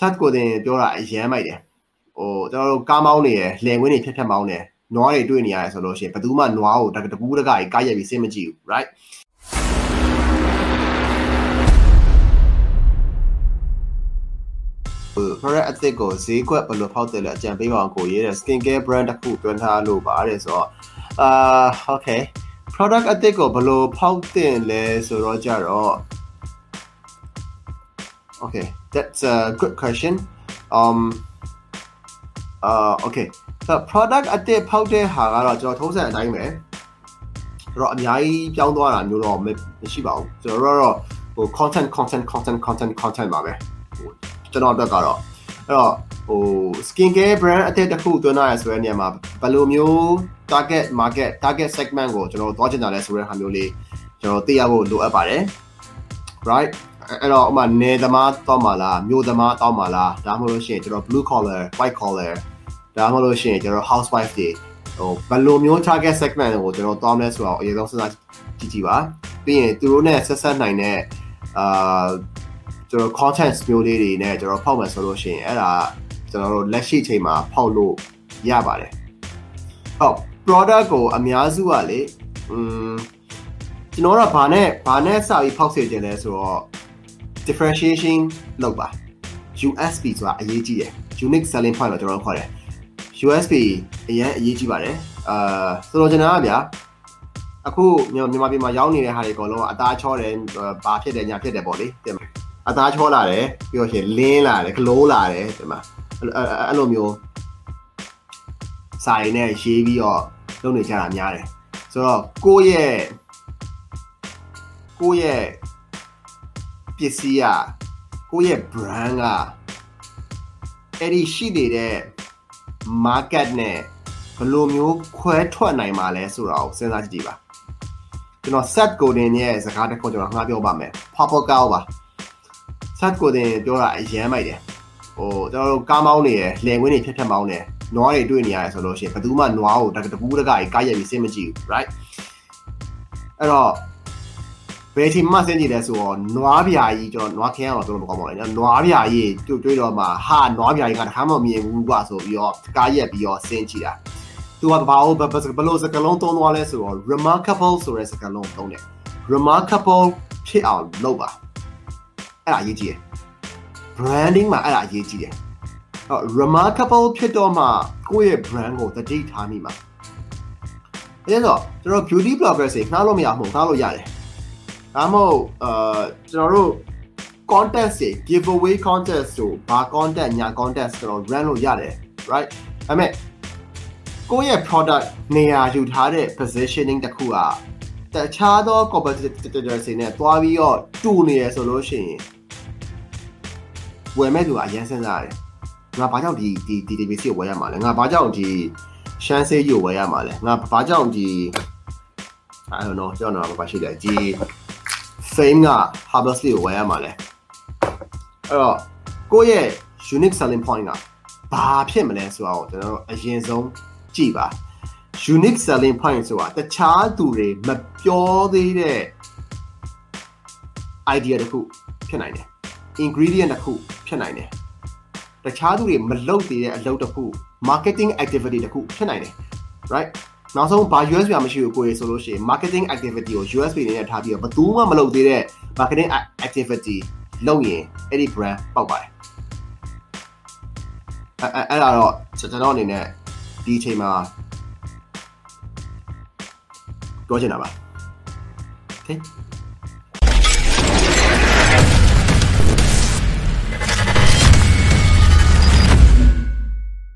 set ကိုတင်ပြောတာအရန်မိုက်တယ်ဟိုကျွန်တော်တို့ကားမောင်းနေရယ်လယ်ဝင်းတွေဖြတ်ဖြတ်မောင်းနေနွားတွေတွေ့နေရတယ်ဆိုလို့ရှိရင်ဘယ်သူမှနွားကိုတကူးတကကြီးကားရက်ပြီးစိတ်မကြည့်ဘူး right ဟို product အသစ်ကိုဈေးကွက်ဘယ်လိုဖောက်တယ်လဲအကြံပေးပါအောင်ကိုရေးတဲ့ skin care brand တစ်ခုတွန်းထားလို့ပါတယ်ဆိုတော့အာ okay product အသစ်ကိုဘယ်လိုဖောက်တင်လဲဆိုတော့ကြတော့ okay that's a good question um uh okay so product အသစ်ဖောက်တဲ့ဟာကတော့ကျွန်တော်ထုံးစံအတိုင်းပဲတော့အများကြီးပြောင်းသွားတာမျိုးတော့မရှိပါဘူးကျွန်တော်တို့တော့ဟို content content content content content ပါပဲကျွန်တော်အတွက်ကတော့အဲ့တော့ဟို skin care brand အသစ်တစ်ခုသွင်းလာရဆိုတဲ့နေရာမှာဘယ်လိုမျိုး target market target segment ကိုကျွန်တော်သွားချင်တာလဲဆိုတဲ့ဟာမျိုးလေးကျွန်တော်သိရဖို့လိုအပ်ပါတယ် right အဲ့တော့ဥမာနေသမားတောက်မှာလားမြို့သမားတောက်မှာလားဒါမှမဟုတ်လို့ရှိရင်ကျွန်တော် blue collar white collar ဒါမှမဟုတ်လို့ရှိရင်ကျွန်တော် housewife တွေဟိုဘယ်လိုမျိုး target segment ကိုကျွန်တော်တောင်းလဲဆိုတော့အရင်ဆုံးစဉ်းစားကြည့်ကြည့်ပါပြီးရင်သူတို့နဲ့ဆက်ဆက်နိုင်တဲ့အာကျွန်တော် content မျိုးလေးတွေနဲ့ကျွန်တော်ဖောက်မယ်ဆိုလို့ရှိရင်အဲ့ဒါကျွန်တော်တို့လက်ရှိချိန်မှာဖောက်လို့ရပါတယ်ဟုတ် product ကိုအများစုကလေอืมကျွန်တော်တို့ကဘာနဲ့ဘာနဲ့စပြီးဖောက်စေခြင်းလဲဆိုတော့ differentiation လုပ်ပါ USP ဆိုတာအရေးကြီးတယ် unique selling point လို့ကျွန်တော်တို့ခေါ်တယ် USP အရင်အရေးကြီးပါတယ်အာဆိုတော့ကျွန်တော်ကဗျာအခုမြန်မာပြည်မှာရောက်နေတဲ့ဟာတွေအကုန်လုံးအသားချောတယ်ဘာဖြစ်တယ်ညာဖြစ်တယ်ပေါ့လေတင်မအသားချောလာတယ်ပြီးတော့ရှင်လင်းလာတယ်ဂလိုးလာတယ်တင်မအဲ့လိုမျိုးစာရင်းနဲ့ရေးပြီးတော့လုပ်နေကြတာများတယ်ဆိုတော့ကိုယ့်ရဲ့ကိုယ့်ရဲ့ ပစ္စည်းကကိုယ့်ရဲ့ brand ကအဲ့ဒီရှိနေတဲ့ market နဲ့ဘယ်လိုမျိုးခွဲထွက်နိုင်မှာလဲဆိုတာကိုစဉ်းစားကြည့်ပါကျွန်တော် set golden ရဲ့စကားတစ်ခုကျွန်တော်ငှားပြောပါမယ် purple cow ပါ set golden ပြောတာအရန်မိုက်တယ်ဟိုကျွန်တော်တို့ကားမောင်းနေရယ်လယ်ဝင်းတွေဖြတ်ဖြတ်မောင်းနေနွားတွေတွေ့နေရတယ်ဆိုလို့ရှိရင်ဘယ်သူမှနွားကိုတကူးတကကြီးကားရက်ပြီးစိတ်မကြည့်ဘူး right အဲ့တော့ဘ ယ်ချိန်မှစဉ်းကြည့်လဲဆိုတော့နွားပြာကြီးကျွန်တော်နွားခင်းအောင်ကျွန်တော်မကောင်းပါဘူး။နွားပြာကြီးတွေ့တွေ့တော့မှဟာနွားပြာကြီးကတခါမှမမြင်ဘူးကွာဆိုပြီးတော့ကားရက်ပြီးတော့စဉ်းကြည့်တာ။ तू ကဘာလို့ဘယ်လိုစကားလုံးသုံးသွားလဲဆိုတော့ remarkable ဆိုတဲ့စကားလုံးသုံးတယ်။ remarkable ဖြစ်အောင်လုပ်ပါ။အဲ့ဒါအရေးကြီးတယ်။ branding မှာအဲ့ဒါအရေးကြီးတယ်။ဟော remarkable ဖြစ်တော့မှကိုယ့်ရဲ့ brand ကိုတတိထားမိမှာ။အဲဒါဆိုကျွန်တော် beauty blogger တွေနှားလို့မရဘူးနှားလို့ရတယ်။ ဒါမှမဟုတ်အာကျွန်တော်တို့ contest တွေ giveaway contest ဆိုဘာ content ညာ contest ကျွန်တော် run လို့ရတယ် right ဒါပေမဲ့ကိုယ့်ရဲ့ product နေရာယူထားတဲ့ positioning တစ်ခုကတခြားသော competitor တွေနဲ့တွားပြီးတော့တူနေရဆိုလို့ရှိရင်ဝယ်မဲ့သူကအရင်စဉ်းစားတယ်ငါဘာကြောင့်ဒီဒီဒီ database ကိုဝယ်ရမှာလဲငါဘာကြောင့်ဒီ chance ကိုဝယ်ရမှာလဲငါဘာကြောင့်ဒီ I don't know ကျွန်တော်ဘာရှိလဲဒီ fame က harvestly ကိုဝယ်ရမှာလဲအဲ့တော့ကိုယ့်ရဲ့ unique selling point ကဘာဖြစ်မလဲဆိုတော့ကျွန်တော်တို့အရင်ဆုံးကြည့်ပါ unique selling point ဆိုတာတခြားသူတွေမပြောသေးတဲ့ idea တစ်ခုဖြစ်နိုင်တယ် ingredient တစ်ခုဖြစ်နိုင်တယ်တခြားသူတွေမလုပ်သေးတဲ့အလုပ်တစ်ခု marketing activity တစ်ခုဖြစ်နိုင်တယ် right နောက်ဆုံးဘာ USB မရှိဘူးကိုရေဆိုလို့ရှိရင် marketing activity ကို USB အနေနဲ့ထားပြီးတော့ဘယ်သူမှမလုပ်သေးတဲ့ marketing activity လုပ်ရင်အဲ့ဒီ brand ပေါက်ပါတယ်အဲအဲ့ဒါတော့ကျွန်တော်အနေနဲ့ဒီအချိန်မှာပြောချင်တာပါ okay